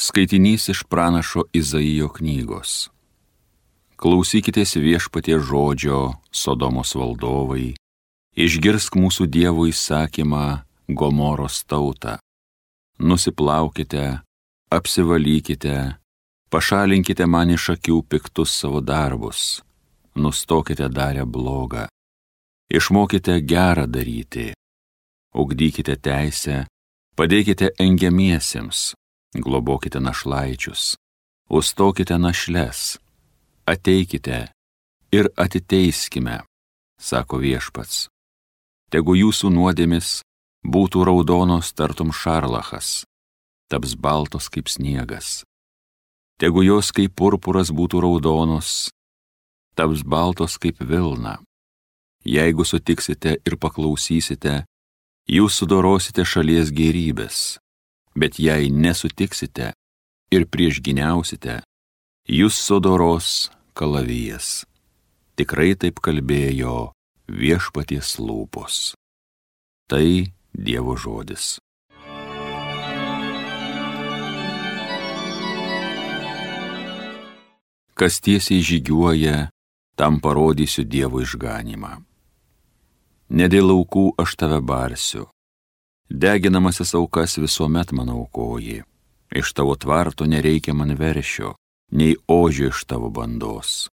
Skaitinys iš pranašo Izaijo knygos. Klausykitės viešpatie žodžio, Sodomos valdovai, išgirsk mūsų Dievo įsakymą Gomoros tautą. Nusiplaukite, apsivalykite, pašalinkite man iš akių piktus savo darbus, nustokite darę blogą, išmokite gerą daryti, ugdykite teisę, padėkite engiamiesiems globokite našlaičius, užstokite našles, ateikite ir atiteiskime, sako viešpats. Tegu jūsų nuodėmis būtų raudonos tartum šarlachas, taps baltos kaip sniegas. Tegu jos kaip purpuras būtų raudonos, taps baltos kaip vilna. Jeigu sutiksite ir paklausysite, jūs sudorosite šalies gerybės bet jei nesutiksite ir priešginiausite, jūs sudoros kalavijas. Tikrai taip kalbėjo viešpaties lūpos. Tai Dievo žodis. Kas tiesiai žygiuoja, tam parodysiu Dievo išganimą. Ne dėl laukų aš tave barsiu, Deginamasis aukas visuomet man aukoji. Iš tavo tvarto nereikia man veršio, nei ožio iš tavo bandos.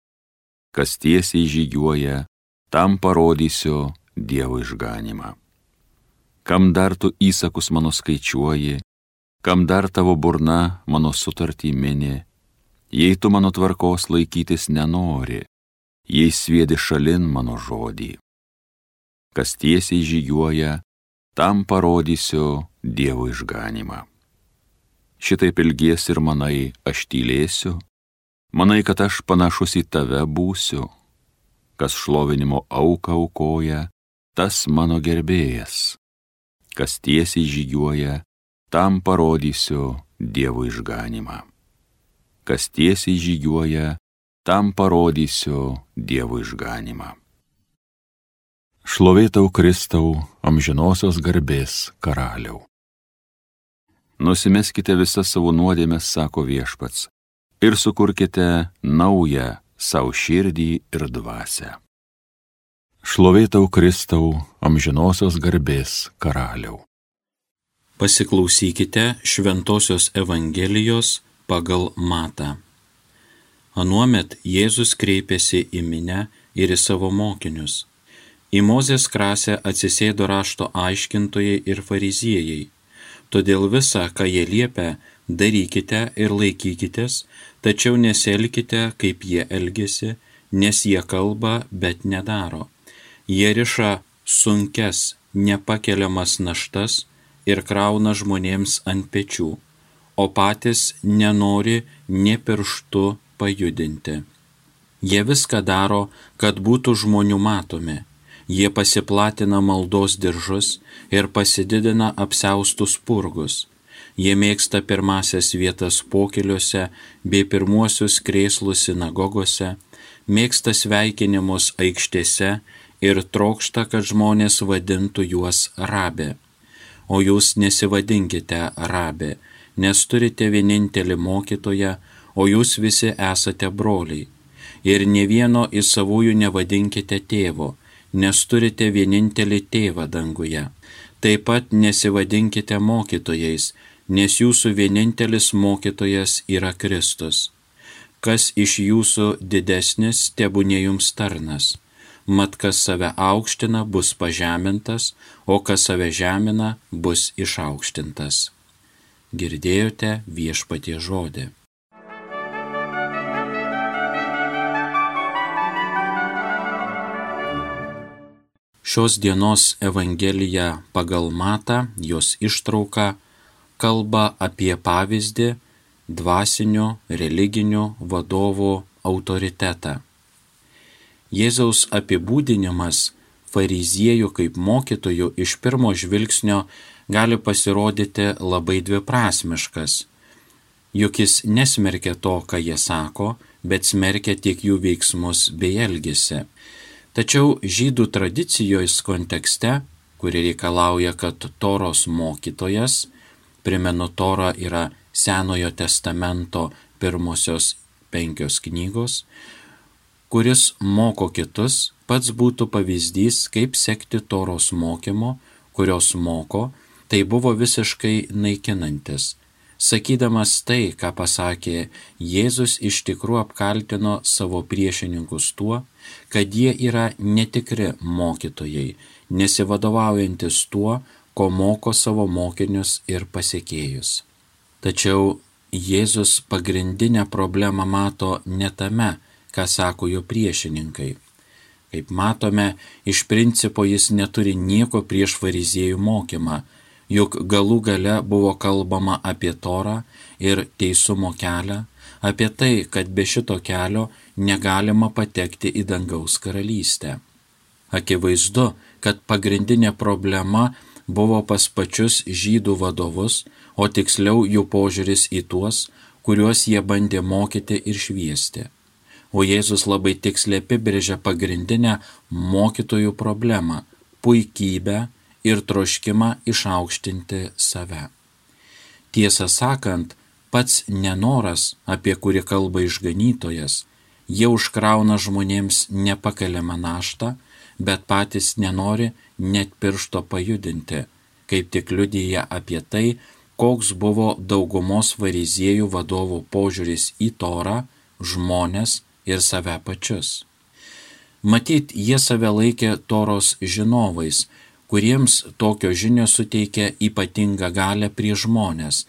Kas tiesiai žygiuoja, tam parodysiu Dievo išganimą. Kam dar tu įsakus mano skaičiuoji, kam dar tavo burna mano sutartį mini, jei tu mano tvarkos laikytis nenori, jei sviedi šalin mano žodį. Kas tiesiai žygiuoja, tam parodysiu Dievo išganimą. Šitaip ilgies ir manai, aš tylėsiu, manai, kad aš panašus į tave būsiu, kas šlovinimo auką aukoja, tas mano gerbėjas, kas tiesiai žygiuoja, tam parodysiu Dievo išganimą. Kas tiesiai žygiuoja, tam parodysiu Dievo išganimą. Šlovėtau Kristau, amžinosios garbės karaliau. Nusimeskite visas savo nuodėmės, sako viešpats, ir sukurkite naują savo širdį ir dvasę. Šlovėtau Kristau, amžinosios garbės karaliau. Pasiklausykite Šventojios Evangelijos pagal Matą. Anuomet Jėzus kreipėsi į minę ir į savo mokinius Į Mozės krasę atsisėdo rašto aiškintojai ir fariziejai. Todėl visą, ką jie liepia, darykite ir laikykitės, tačiau neselkite, kaip jie elgesi, nes jie kalba, bet nedaro. Jie riša sunkes, nepakeliamas naštas ir krauna žmonėms ant pečių, o patys nenori ne pirštu pajudinti. Jie viską daro, kad būtų žmonių matomi Jie pasiplatina maldos diržus ir pasididina apseustus purgus. Jie mėgsta pirmasias vietas pokeliuose bei pirmuosius krėslus sinagogose, mėgsta sveikinimus aikštėse ir trokšta, kad žmonės vadintų juos rabė. O jūs nesivadinkite rabė, nes turite vienintelį mokytoją, o jūs visi esate broliai. Ir ne vieno į savųjų nevadinkite tėvo, nes turite vienintelį tėvą danguje. Taip pat nesivadinkite mokytojais, nes jūsų vienintelis mokytojas yra Kristus. Kas iš jūsų didesnis, tebūnė jums tarnas. Mat kas save aukština, bus pažemintas, o kas save žemina, bus išaukštintas. Girdėjote viešpatie žodį. Šios dienos Evangelija pagal Matą, jos ištrauka, kalba apie pavyzdį dvasinių religinių vadovų autoritetą. Jėzaus apibūdinimas fariziejų kaip mokytojų iš pirmo žvilgsnio gali pasirodyti labai dviprasmiškas. Juk jis nesmerkia to, ką jie sako, bet smerkia tik jų veiksmus bei elgesį. Tačiau žydų tradicijos kontekste, kuri reikalauja, kad toros mokytojas, primenu, tora yra Senojo testamento pirmosios penkios knygos, kuris moko kitus, pats būtų pavyzdys, kaip sekti toros mokymo, kurios moko, tai buvo visiškai naikinantis. Sakydamas tai, ką pasakė Jėzus, iš tikrųjų apkaltino savo priešininkus tuo, kad jie yra netikri mokytojai, nesivadovaujantis tuo, ko moko savo mokinius ir pasiekėjus. Tačiau Jėzus pagrindinę problemą mato ne tame, ką sako jo priešininkai. Kaip matome, iš principo jis neturi nieko prieš fariziejų mokymą, juk galų gale buvo kalbama apie torą ir teisumo kelią, apie tai, kad be šito kelio negalima patekti į dangaus karalystę. Akivaizdu, kad pagrindinė problema buvo pas pačius žydų vadovus, o tiksliau jų požiūris į tuos, kuriuos jie bandė mokyti ir šviesti. O Jėzus labai tiksliai apibrėžia pagrindinę mokytojų problemą - puikybę ir troškimą išaukštinti save. Tiesą sakant, pats nenoras, apie kurį kalba išganytojas, jie užkrauna žmonėms nepakeliamą naštą, bet patys nenori net piršto pajudinti, kaip tik liudyja apie tai, koks buvo daugumos fariziejų vadovų požiūris į torą, žmonės ir save pačius. Matyt, jie save laikė toros žinovais, kuriems tokio žinio suteikia ypatingą galę prie žmonės,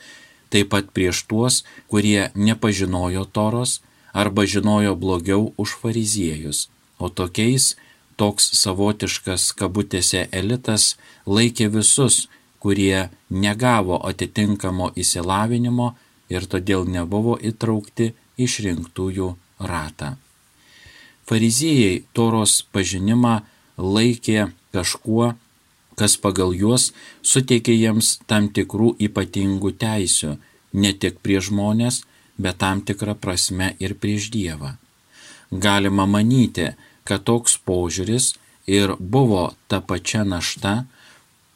taip pat prieš tuos, kurie nepažinojo toros arba žinojo blogiau už fariziejus, o tokiais toks savotiškas kabutėse elitas laikė visus, kurie negavo atitinkamo įsilavinimo ir todėl nebuvo įtraukti išrinktųjų ratą. Fariziejai toros pažinimą laikė kažkuo, kas pagal juos suteikė jiems tam tikrų ypatingų teisių, ne tik prie žmonės, bet tam tikrą prasme ir prieš Dievą. Galima manyti, kad toks požiūris ir buvo ta pačia našta,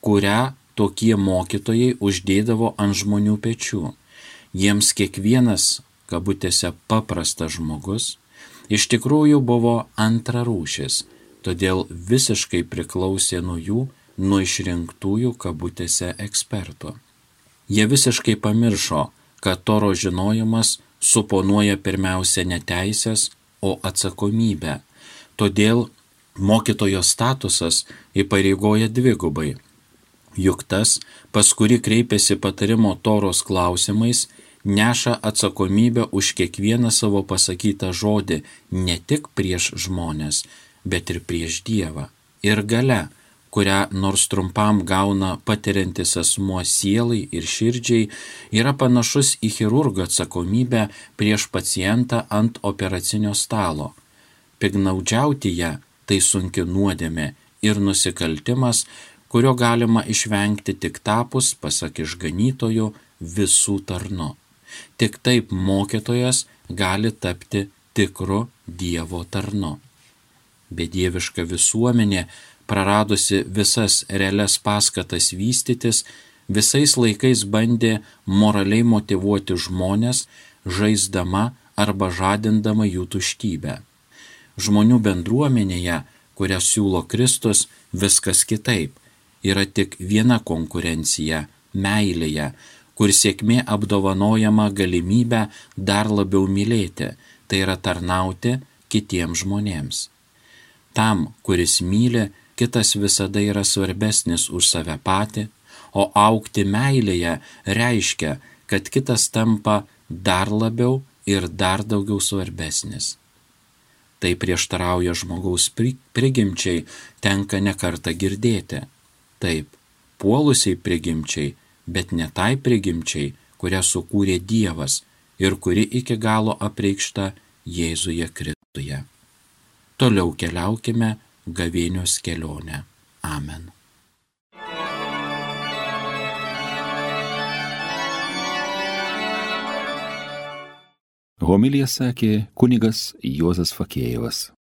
kurią tokie mokytojai uždėdavo ant žmonių pečių. Jiems kiekvienas, kabutėse, paprastas žmogus, iš tikrųjų buvo antrarūšis, todėl visiškai priklausė nuo jų, nuo išrinktųjų, kabutėse, ekspertų. Jie visiškai pamiršo, kad toro žinojimas suponuoja pirmiausia neteisės, o atsakomybę, Todėl mokytojo statusas įpareigoja dvigubai. Juk tas, pas kuri kreipiasi patarimo toros klausimais, neša atsakomybę už kiekvieną savo pasakytą žodį ne tik prieš žmonės, bet ir prieš Dievą. Ir gale, kurią nors trumpam gauna patiriantis asmuo sielai ir širdžiai, yra panašus į chirurgo atsakomybę prieš pacientą ant operacinio stalo Pignaudžiauti ją tai sunki nuodėmė ir nusikaltimas, kurio galima išvengti tik tapus, pasak išganytojo, visų tarnu. Tik taip mokytojas gali tapti tikru Dievo tarnu. Bedieviška visuomenė, praradusi visas realias paskatas vystytis, visais laikais bandė moraliai motivuoti žmonės, žaisdama arba žadindama jų tuštybę žmonių bendruomenėje, kurią siūlo Kristus, viskas kitaip. Yra tik viena konkurencija - meilėje, kur sėkmė apdovanojama galimybę dar labiau mylėti, tai yra tarnauti kitiems žmonėms. Tam, kuris myli, kitas visada yra svarbesnis už save patį, o aukti meilėje reiškia, kad kitas tampa dar labiau ir dar daugiau svarbesnis. Tai prieštarauja žmogaus prigimčiai, tenka nekarta girdėti. Taip, puolusiai prigimčiai, bet ne tai prigimčiai, kurią sukūrė Dievas ir kuri iki galo apreikšta Jėzuje Kristuje. Toliau keliaukime gavėnios kelionę. Amen. Homilija sakė kunigas Juozas Fakėjevas.